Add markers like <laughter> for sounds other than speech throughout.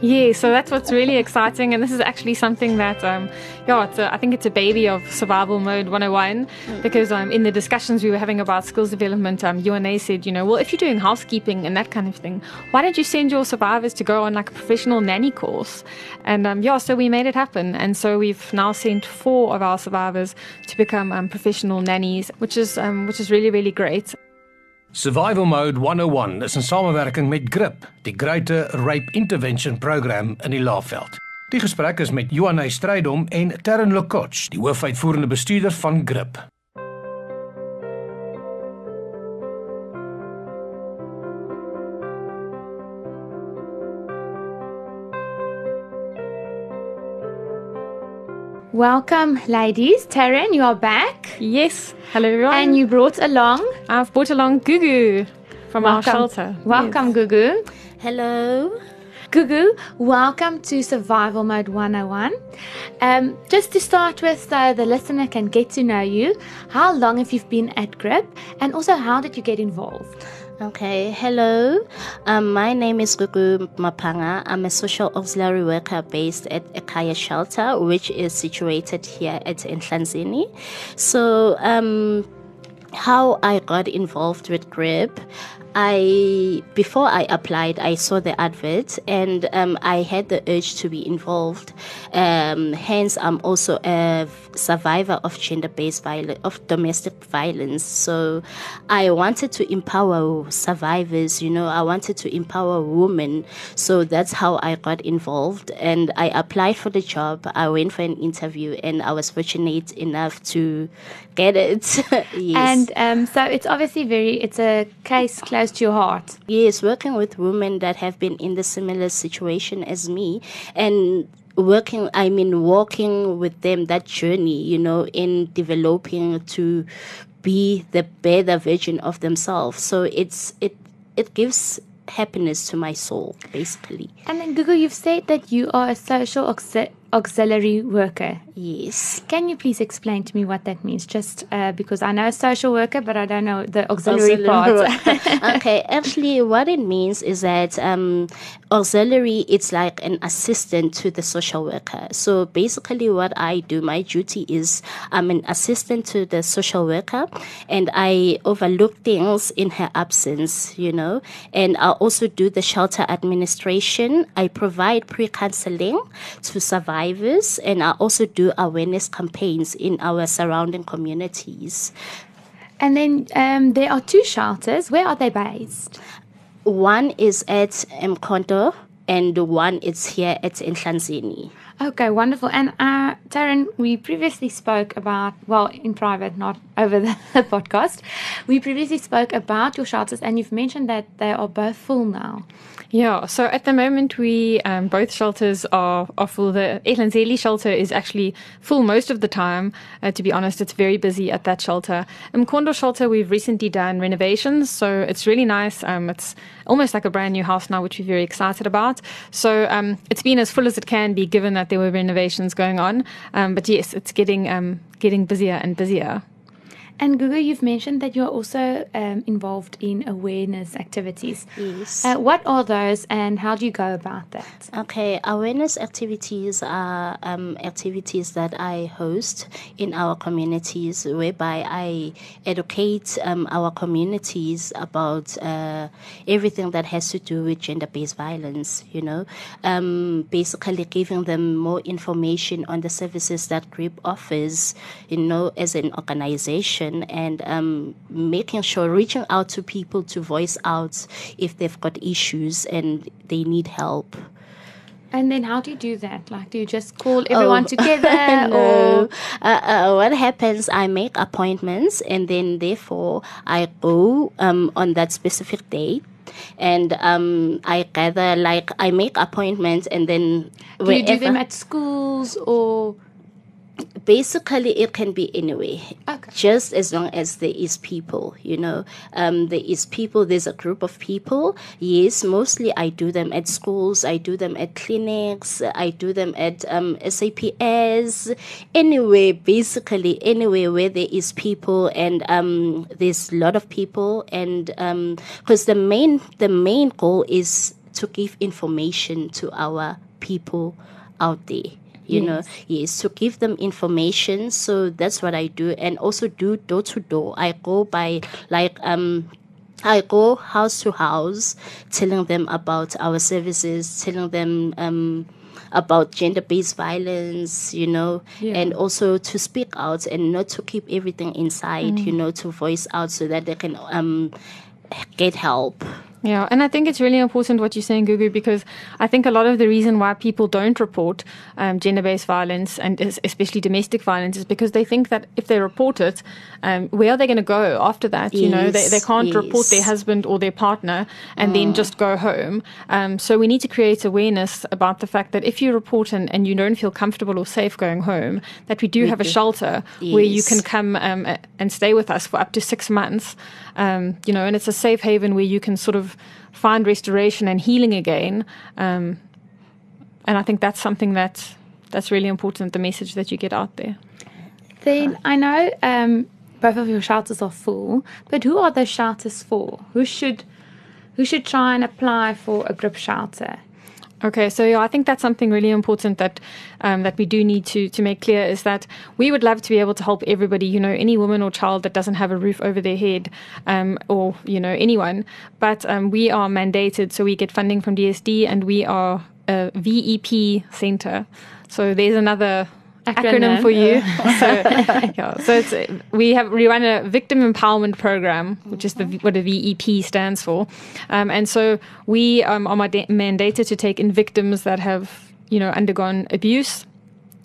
Yeah, so that's what's really exciting, and this is actually something that, um, yeah, it's a, I think it's a baby of Survival Mode 101 mm. because um, in the discussions we were having about skills development, um, UNA said, you know, well, if you're doing housekeeping and that kind of thing, why don't you send your survivors to go on like a professional nanny course? And um, yeah, so we made it happen, and so we've now sent four of our survivors to become um, professional nannies, which is um, which is really really great. Survival Mode 101 is in samewerking met GRIP, die Greater Rape Intervention Program in die Laagveld. Die gesprek is met Johan Strydom en Terren Lokoch, die hoofuitvoerende bestuurder van GRIP. Welcome, ladies. Tarryn, you are back. Yes. Hello, everyone. And you brought along? I've brought along Gugu from welcome. our shelter. Welcome, yes. Gugu. Hello. Gugu, welcome to Survival Mode 101. Um, just to start with, so the listener can get to know you, how long have you been at GRIP? And also, how did you get involved? Okay, hello. Um, my name is Gugu Mapanga. I'm a social auxiliary worker based at Ekaya Shelter, which is situated here at Nhlanzini. So, um, how I got involved with GRIP, I before I applied, I saw the advert and um, I had the urge to be involved. Um, hence, I'm also a survivor of gender-based violence, of domestic violence. So, I wanted to empower survivors. You know, I wanted to empower women. So that's how I got involved, and I applied for the job. I went for an interview, and I was fortunate enough to get it. <laughs> yes. And um, so it's obviously very. It's a case close to your heart? Yes, working with women that have been in the similar situation as me and working i mean walking with them that journey you know in developing to be the better version of themselves so it's it it gives happiness to my soul basically and then Gugu you've said that you are a social auxiliary worker. Yes. Can you please explain to me what that means? Just uh, because I know a social worker, but I don't know the auxiliary, auxiliary part. <laughs> okay, actually, what it means is that um, auxiliary it's like an assistant to the social worker. So basically, what I do, my duty is I'm an assistant to the social worker, and I overlook things in her absence. You know, and I also do the shelter administration. I provide pre counseling to survivors survivors, and I also do awareness campaigns in our surrounding communities. And then um, there are two shelters. Where are they based? One is at Mkhondo, and one is here at Nhlanzini. Okay, wonderful. And uh, Tarryn, we previously spoke about, well, in private, not over <laughs> the podcast. We previously spoke about your shelters, and you've mentioned that they are both full now. Yeah, so at the moment, we um, both shelters are, are full. The Ehlanzeni shelter is actually full most of the time. Uh, to be honest, it's very busy at that shelter. Mkhondo shelter, we've recently done renovations, so it's really nice. Um, it's almost like a brand new house now, which we're very excited about. So um, it's been as full as it can be, given that there were renovations going on. Um, but yes, it's getting um, getting busier and busier. And Gugu, you've mentioned that you're also um, involved in awareness activities. Yes. Uh, what are those and how do you go about that? Okay, awareness activities are um, activities that I host in our communities whereby I educate um, our communities about uh, everything that has to do with gender based violence, you know, um, basically giving them more information on the services that GRIP offers, you know, as an organization and um, making sure reaching out to people to voice out if they've got issues and they need help. And then how do you do that? Like, do you just call everyone oh, together? <laughs> no. Or uh, uh, what happens? I make appointments, and then therefore I go um, on that specific day, and um, I gather like I make appointments, and then do you do them at schools or? Basically it can be anywhere okay. just as long as there is people you know. Um, there is people there's a group of people. Yes mostly i do them at schools i do them at clinics i do them at um, saps anywhere basically anywhere where there is people and um, there's a lot of people and because um, the main the main goal is to give information to our people out there you yes. know yes to give them information so that's what i do and also do door to door i go by like um I go house to house telling them about our services, telling them um, about gender based violence, you know, yeah. and also to speak out and not to keep everything inside, mm. you know, to voice out so that they can um, get help. Yeah, and I think it's really important what you're saying, Gugu, because I think a lot of the reason why people don't report um, gender-based violence and especially domestic violence is because they think that if they report it, um, where are they going to go after that? Yes, you know, they, they can't yes. report their husband or their partner and mm. then just go home. Um, so we need to create awareness about the fact that if you report and, and you don't feel comfortable or safe going home, that we do we have do. a shelter yes. where you can come um, and stay with us for up to six months. Um, you know, and it's a safe haven where you can sort of find restoration and healing again. Um, and I think that's something that that's really important. The message that you get out there. Then I know um, both of your shelters are full, but who are those shelters for? Who should who should try and apply for a GRIP shelter? Okay, so yeah, I think that's something really important that um, that we do need to to make clear is that we would love to be able to help everybody, you know, any woman or child that doesn't have a roof over their head, um, or you know anyone. But um, we are mandated, so we get funding from DSD, and we are a VEP center. So there's another acronym, acronym for you. <laughs> so, yeah, <laughs> so it's we have we run a victim empowerment program, which is the what a VEP stands for, um, and so we um, are mandated to take in victims that have you know undergone abuse,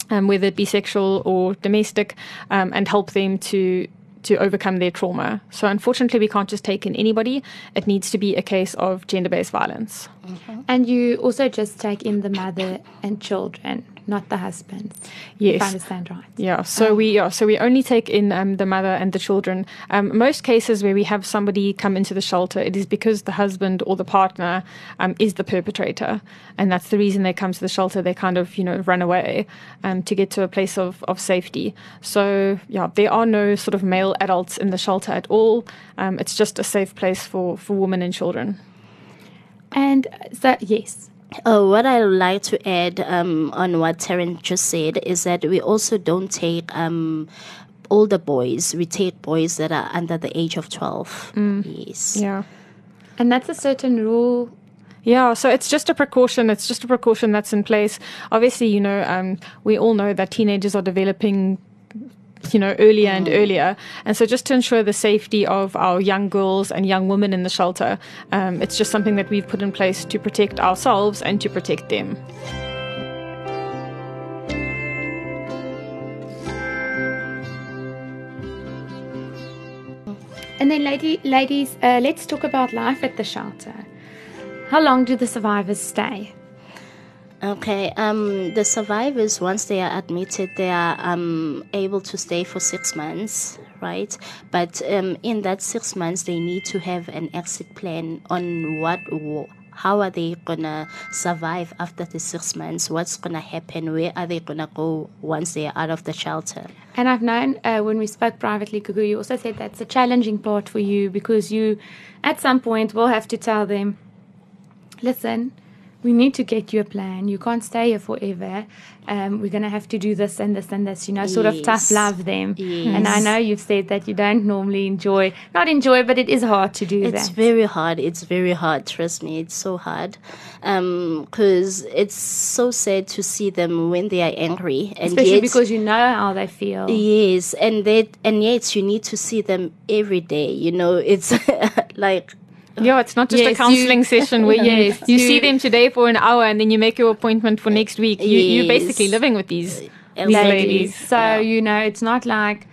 um, whether it be sexual or domestic, um, and help them to to overcome their trauma. So unfortunately, we can't just take in anybody. It needs to be a case of gender-based violence. Mm-hmm. And you also just take in the mother and children not the husbands. Yes, if I understand right. Yeah. So um, we yeah, so we only take in um, the mother and the children. Um, most cases where we have somebody come into the shelter, it is because the husband or the partner um, is the perpetrator, and that's the reason they come to the shelter. They kind of you know run away um, to get to a place of of safety. So yeah, there are no sort of male adults in the shelter at all. Um, it's just a safe place for for women and children. And that yes, uh, what I would like to add um, on what Tarryn just said is that we also don't take um, older boys. We take boys that are under the age of 12. Mm. Yes. Yeah. And that's a certain rule yeah, so it's just a precaution. It's just a precaution that's in place. Obviously, you know, um, we all know that teenagers are developing you know, earlier and mm. earlier. And so, just to ensure the safety of our young girls and young women in the shelter, um, it's just something that we've put in place to protect ourselves and to protect them. And then, lady, ladies, uh, let's talk about life at the shelter. How long do the survivors stay? Okay, um, the survivors, once they are admitted, they are um, able to stay for six months, right? But um, in that six months, they need to have an exit plan on what, how are they gonna survive after the six months? What's gonna happen? Where are they gonna go once they are out of the shelter? And I've known uh, when we spoke privately, Gugu, you also said that's a challenging part for you because you, at some point, will have to tell them, listen we need to get you a plan. You can't stay here forever. Um, we're going to have to do this and this and this, you know, sort yes. of tough love them. Yes. And I know you've said that you don't normally enjoy, not enjoy, but it is hard to do it's that. It's very hard. It's very hard. Trust me, it's so hard. Because um, it's so sad to see them when they are angry. And Especially yet, because you know how they feel. Yes. And, they, and yet you need to see them every day. You know, it's <laughs> like yeah, it's not just yes, a counseling you, session where <laughs> you, yes, you, you, see them today for an hour and then you make your appointment for next week. You, yes. You're basically living with these, these ladies. So, yeah. you know, it's not like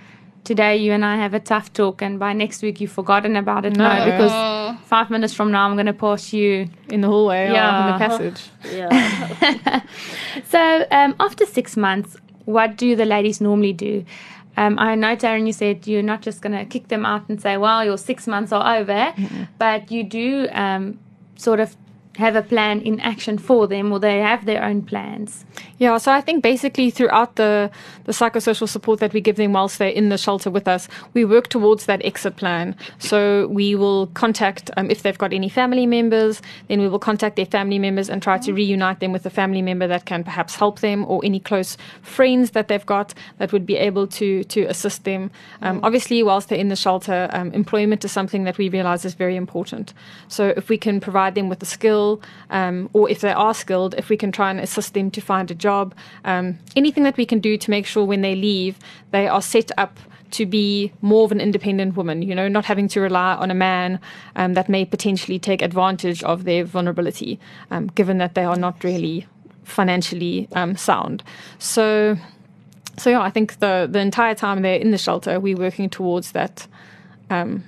today you and I have a tough talk and by next week you've forgotten about it. No, no because five minutes from now I'm going to pass you in the hallway yeah. in the passage. Yeah. <laughs> so, um, after six months, what do the ladies normally do? Um, I know, Tarryn, you said you're not just going to kick them out and say, well, your six months are over, mm-hmm. but you do um, sort of have a plan in action for them or they have their own plans? Yeah, so I think basically throughout the, the psychosocial support that we give them whilst they're in the shelter with us, we work towards that exit plan. So we will contact, um, if they've got any family members, then we will contact their family members and try to reunite them with a family member that can perhaps help them or any close friends that they've got that would be able to, to assist them. Um, obviously, whilst they're in the shelter, um, employment is something that we realize is very important. So if we can provide them with a skill, um, or if they are skilled, if we can try and assist them to find a job, um, anything that we can do to make sure when they leave, they are set up to be more of an independent woman, you know, not having to rely on a man um, that may potentially take advantage of their vulnerability, um, given that they are not really financially um, sound. So, so yeah, I think the the entire time they're in the shelter, we're working towards that um,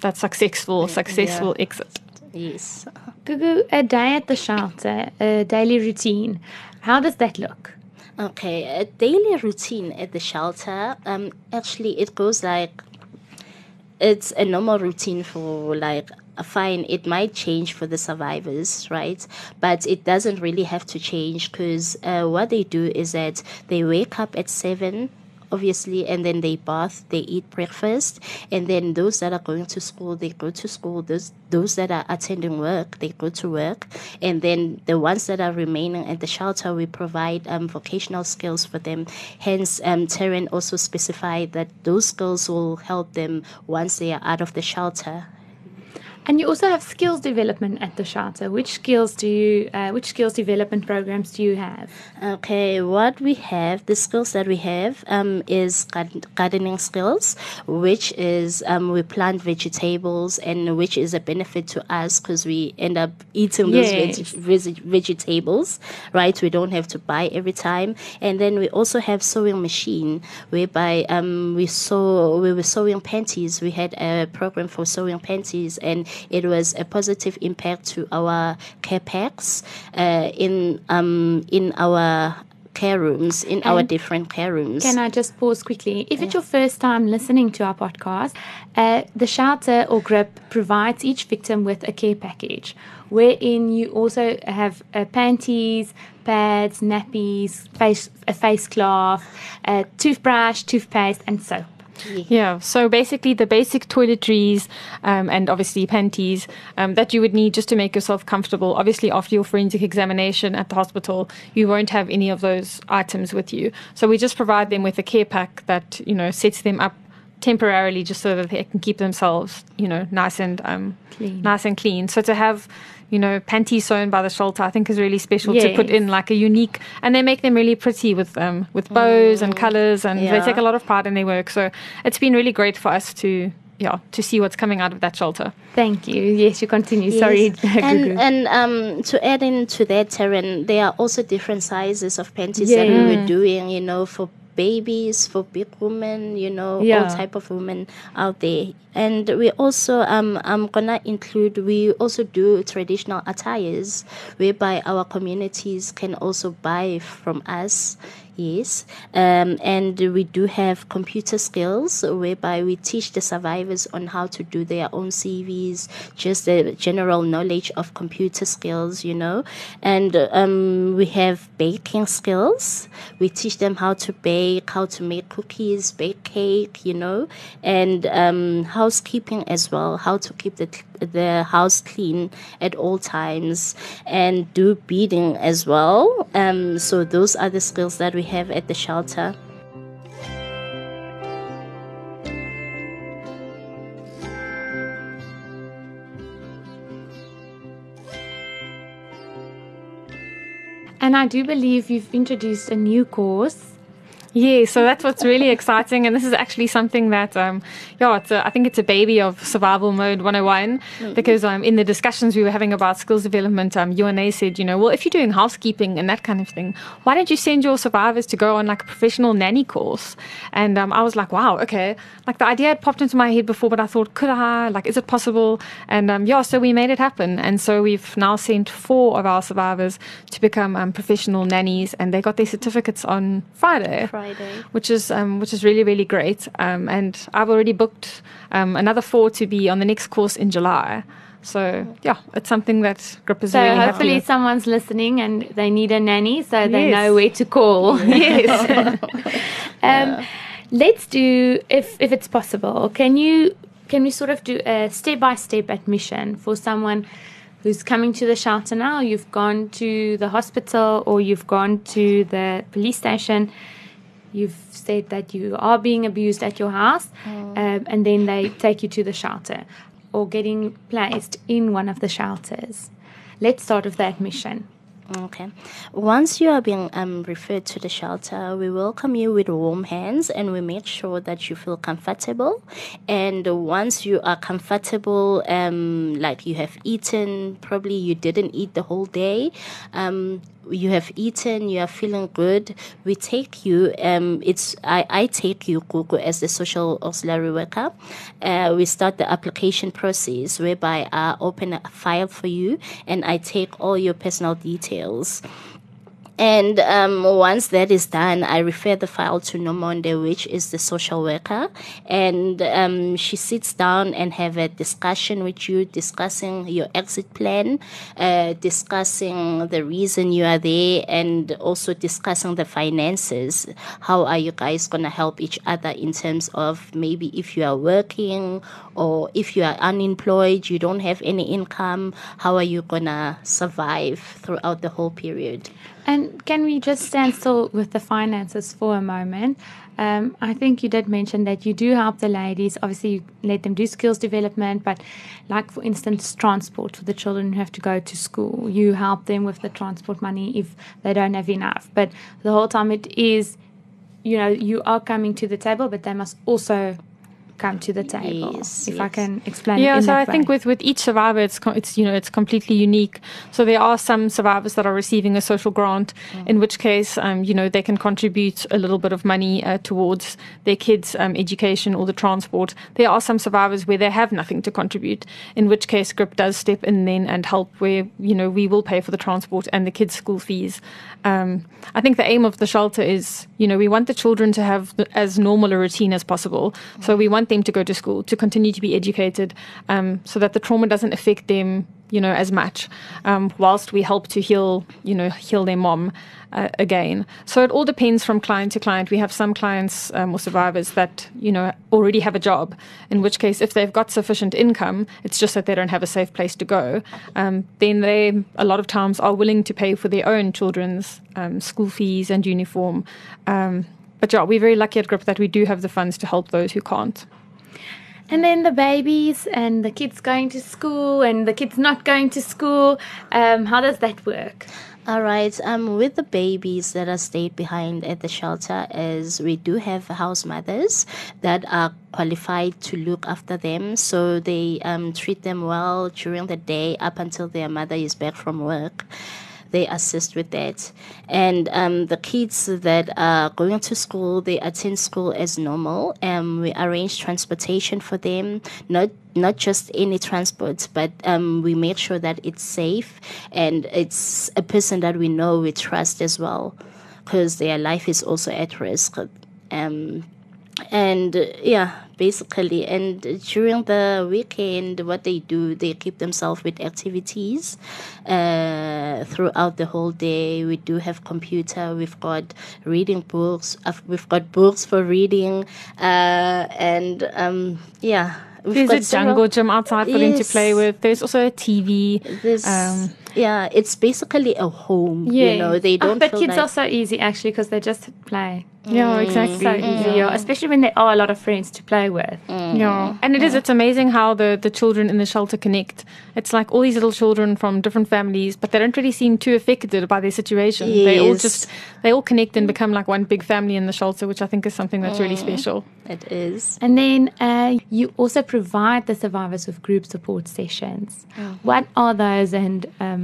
that successful successful Yeah. exit. Yes. Gugu, a day at the shelter, a daily routine. How does that look? Okay, a daily routine at the shelter. Um, actually, it goes like it's a normal routine for like a fine. It might change for the survivors, right? But it doesn't really have to change because uh, what they do is that they wake up at seven. Obviously, and then they bath, they eat breakfast, and then those that are going to school, they go to school. Those those that are attending work, they go to work, and then the ones that are remaining at the shelter, we provide um, vocational skills for them. Hence, um, also specified that those skills will help them once they are out of the shelter. And you also have skills development at the charter. Which skills do you? Uh, which skills development programs do you have? Okay, what we have, the skills that we have, um, is gardening skills, which is um, we plant vegetables, and which is a benefit to us because we end up eating those Yes. veg- veg- vegetables, right? We don't have to buy every time, and then we also have sewing machine, whereby um, we sew we were sewing panties. We had a program for sewing panties, and it was a positive impact to our care packs uh, in um, in our care rooms, in our different care rooms. Can I just pause quickly? If it's your first time listening to our podcast, uh, the shelter or GRIP provides each victim with a care package, wherein you also have uh, panties, pads, nappies, face a face cloth, a toothbrush, toothpaste, and soap. Yeah, so basically the basic toiletries um, and obviously panties um, that you would need just to make yourself comfortable. Obviously, after your forensic examination at the hospital, you won't have any of those items with you. So we just provide them with a care pack that you know sets them up temporarily, just so that they can keep themselves you know nice and um, Clean. nice and clean. So to have you know panties sewn by the shelter, I think is really special to put in like a unique, and they make them really pretty with um, with bows and colors, and they take a lot of pride in their work. So it's been really great for us to yeah to see what's coming out of that shelter. Thank you. Yes, you continue. Sorry, Yes. <laughs> Gugu. and and um, to add into that, Tarryn, there are also different sizes of panties that we were doing. You know, for babies, for big women, you know, Yeah. all type of women out there. And we also um I'm gonna include we also do traditional attires whereby our communities can also buy from us. Yes, um, and we do have computer skills whereby we teach the survivors on how to do their own CVs, just the general knowledge of computer skills, you know. And um, we have baking skills. We teach them how to bake, how to make cookies, bake cake, you know, and um, housekeeping as well, how to keep the the house clean at all times and do beading as well. Um, so those are the skills that we have at the shelter. And I do believe you've introduced a new course. Yeah, so that's what's really exciting, and this is actually something that, um, yeah, it's a, I think it's a baby of Survival Mode 101 because um, in the discussions we were having about skills development, um, UNA said, you know, well, if you're doing housekeeping and that kind of thing, why don't you send your survivors to go on like a professional nanny course? And um, I was like, wow, okay, like the idea had popped into my head before, but I thought, could I? Like, is it possible? And um, yeah, so we made it happen, and so we've now sent four of our survivors to become um, professional nannies, and they got their certificates on Friday Friday. Which is um, which is really really great. Um, and I've already booked um, another four to be on the next course in July. So yeah, it's something that Grip is So really hopefully someone's listening and they need a nanny, so they Yes. know where to call. <laughs> Yes. <laughs> um, Let's do, if if it's possible, can you can we sort of do a step by step admission for someone who's coming to the shelter now? You've gone to the hospital or you've gone to the police station. You've said that you are being abused at your house, um, and then they take you to the shelter or getting placed in one of the shelters. Let's start with the admission. Okay. Once you are being um, referred to the shelter, we welcome you with warm hands and we make sure that you feel comfortable. And once you are comfortable, um, like you have eaten, probably you didn't eat the whole day, um, you have eaten, you are feeling good, we take you. Um, it's I, I take you, Gugu, as the social auxiliary worker. Uh, we start the application process whereby I open a file for you and I take all your personal details. And um, once that is done, I refer the file to Nomonde, which is the social worker, and um, she sits down and have a discussion with you, discussing your exit plan, uh, discussing the reason you are there, and also discussing the finances. How are you guys gonna help each other in terms of maybe if you are working or if you are unemployed, you don't have any income, how are you gonna survive throughout the whole period? And can we just stand still with the finances for a moment? Um, I think you did mention that you do help the ladies. Obviously, you let them do skills development, but like for instance, transport for the children who have to go to school, you help them with the transport money if they don't have enough. But the whole time it is, you know, you are coming to the table, but they must also come to the table. Yes, if I can explain. Yeah, so I think with, with each survivor, it's it's you know it's completely unique. So there are some survivors that are receiving a social grant, in which case um, you know they can contribute a little bit of money uh, towards their kids' um, education or the transport. There are some survivors where they have nothing to contribute, in which case GRIP does step in then and help where you know we will pay for the transport and the kids' school fees. Um, I think the aim of the shelter is you know we want the children to have as normal a routine as possible. So we want them to go to school, to continue to be educated, um, so that the trauma doesn't affect them, you know, as much. Um, whilst we help to heal, you know, heal their mom uh, again. So it all depends from client to client. We have some clients um, or survivors that you know already have a job. In which case, if they've got sufficient income, it's just that they don't have a safe place to go. Um, then they a lot of times are willing to pay for their own children's um, school fees and uniform. Um, but yeah, we're very lucky at GRIP that we do have the funds to help those who can't. And then the babies and the kids going to school and the kids not going to school. Um, how does that work? All right. Um, with the babies that are stayed behind at the shelter, is we do have house mothers that are qualified to look after them, so they um, treat them well during the day up until their mother is back from work. They assist with that, and um, the kids that are going to school, they attend school as normal. Um, we arrange transportation for them, not not just any transport, but um, we make sure that it's safe and it's a person that we know we trust as well, because their life is also at risk. Um, and yeah, basically, and during the weekend, what they do, they keep themselves with activities uh, throughout the whole day. We do have computer, we've got reading books, we've got books for reading, uh, and um, yeah. We've There's got a jungle gym outside for them to play with. There's also a TV. This, Um, yeah, it's basically a home. You know, they Oh, don't. but feel kids like, are so easy actually because they just play. Yeah, exactly. So easy, yeah. especially when there are a lot of friends to play with. Yeah, and it is. It's amazing how the the children in the shelter connect. It's like all these little children from different families, but they don't really seem too affected by their situation. They all just they all connect and become like one big family in the shelter, which I think is something that's really special. it is. And then uh, you also provide the survivors with group support sessions. What are those and um,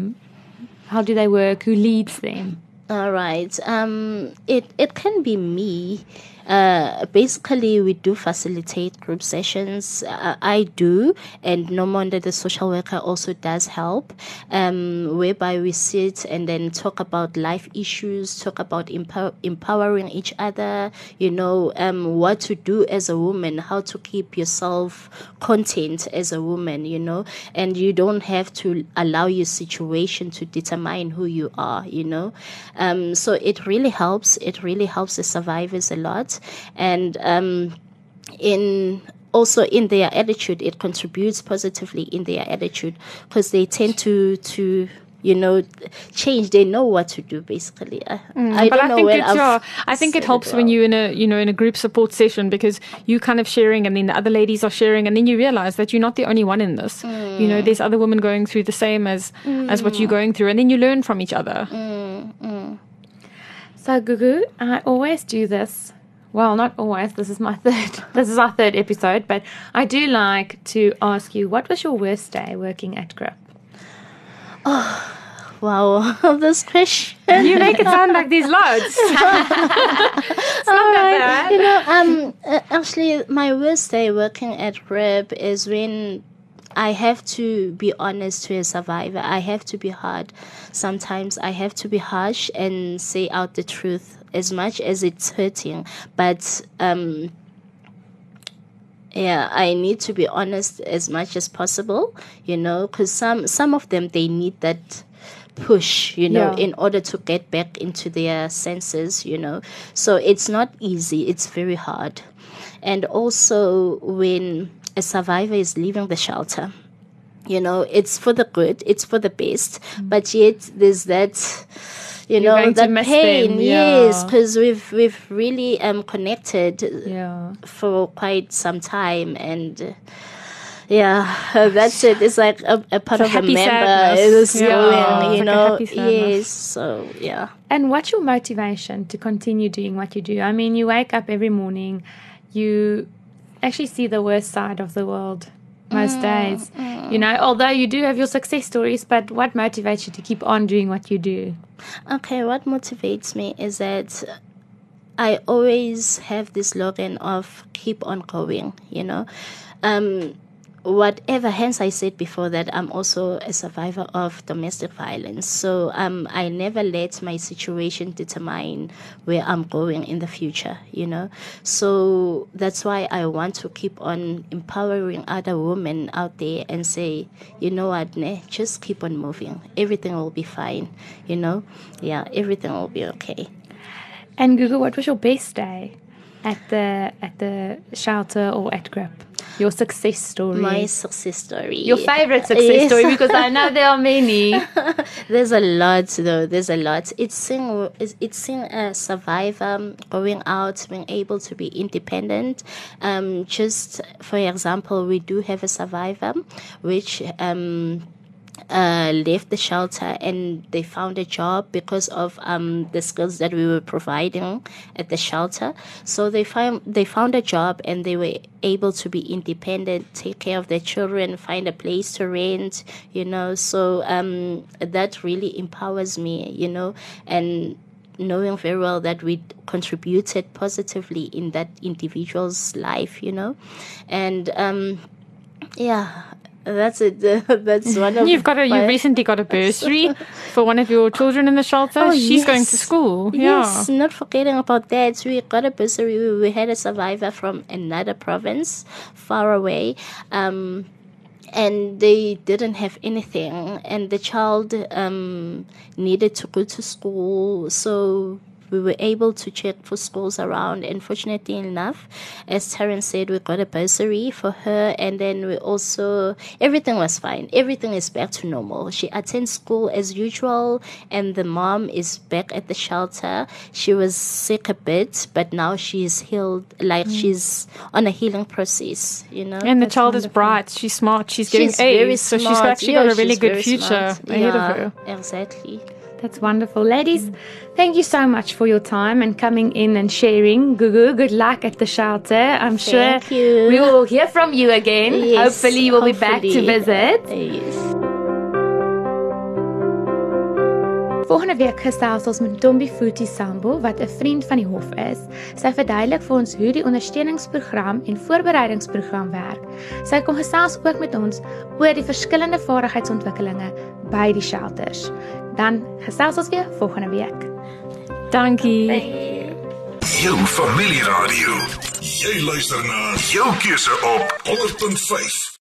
how do they work? Who leads them? All right. Um, it it can be me. Uh, basically, we do facilitate group sessions. Uh, I do, and Nomonde, the social worker, also does help, um, whereby we sit and then talk about life issues, talk about empower- empowering each other, you know, um, what to do as a woman, how to keep yourself content as a woman, you know, and you don't have to allow your situation to determine who you are, you know. Um, so it really helps. It really helps the survivors a lot. And um, in also in their attitude, it contributes positively in their attitude because they tend to to you know change they know what to do basically i, Mm, I but don't I know think when it's I've yeah, I think it helps when well. you in a you know in a group support session because you kind of sharing and then the other ladies are sharing and then you realize that you're not the only one in this. You Mm. know, there's other women going through the same as as what you're going through and then you learn from each other. Mm. So, Gugu, I always do this. Well, not always. This is my <laughs> third. This is our third episode, but I do like to ask you, what was your worst day working at Grip? <sighs> Oh, wow <laughs> this question You make it sound like these loads. <laughs> All right. You know, um, uh, actually, my worst day working at Grip is when I have to be honest to a survivor. I have to be hard. Sometimes I have to be harsh and say out the truth as much as it's hurting. But um, yeah, I need to be honest as much as possible. You know, because some some of them they need that push you know Yeah. in order to get back into their senses you know so it's not easy it's very hard and also when a survivor is leaving the shelter you know it's for the good it's for the best but yet there's that you Mm. You're know that pain them, yes because we've we've really um connected Yeah. for quite some time and uh, yeah <laughs> that's it it's like a, a part It's of a member sadness. is Yeah, going you like know sadness. yes so yeah And what's your motivation to continue doing what you do? I mean, you wake up every morning, you actually see the worst side of the world most days. You know, although you do have your success stories, but what motivates you to keep on doing what you do? Okay, what motivates me is that I always have this slogan of keep on going, you know. Um, whatever, hence I said before that I'm also a survivor of domestic violence. So um, I never let my situation determine where I'm going in the future, you know. So that's why I want to keep on empowering other women out there and say, you know what, ne, just keep on moving. Everything will be fine, you know. Yeah, everything will be okay. And Gugu, what was your best day at the at the shelter or at Grip? Your success story. My success story. your favorite success Yes. story because I know there are many. <laughs> There's a lot though. There's a lot. It's seeing it's, seeing a survivor going out, being able to be independent. Um, just for example, we do have a survivor which um uh, left the shelter and they found a job because of um, the skills that we were providing at the shelter. So they found they found a job and they were able to be independent, take care of their children, find a place to rent. You know, so um, that really empowers me. You know, and knowing very well that we contributed positively in that individual's life. You know, and um, yeah. That's it. <laughs> That's one of You've got a you recently got a bursary <laughs> for one of your children in the shelter. Oh, She's going to yes. school. Yes, Yeah. not forgetting about that. We got a bursary. We, we had a survivor from another province far away. Um, and they didn't have anything, and the child um, needed to go to school. So we were able to check for schools around. And fortunately enough, as Terence said, we got a bursary for her, and then we also everything was fine. Everything is back to normal. She attends school as usual, and the mom is back at the shelter. She was sick a bit, but now she's healed. Like mm. she's on a healing process. You know. And the That's child is bright. She's smart. She's getting She's very A's, so she's actually Yeah, got a really good future smart. ahead yeah, of her. Exactly. That's wonderful. Ladies, thank you so much for your time and coming in and sharing. Gugu, good luck at the shelter. I'm thank sure you. we will hear from you again. Yes, hopefully, you will hopefully. be back to visit. Yes. Volgende week gesels ons met Ntombi Futhi Sambo wat 'n vriend van die hof is. Sy verduidelik vir ons hoe die ondersteuningsprogram en voorbereidingsprogram werk. Sy kom gesels ook met ons oor die verskillende vaardigheidsontwikkelinge by die shelters. dan gesels ons weer volgende week. Dankie. Jou familieradio. Jy luister na jou keuse op 100.5.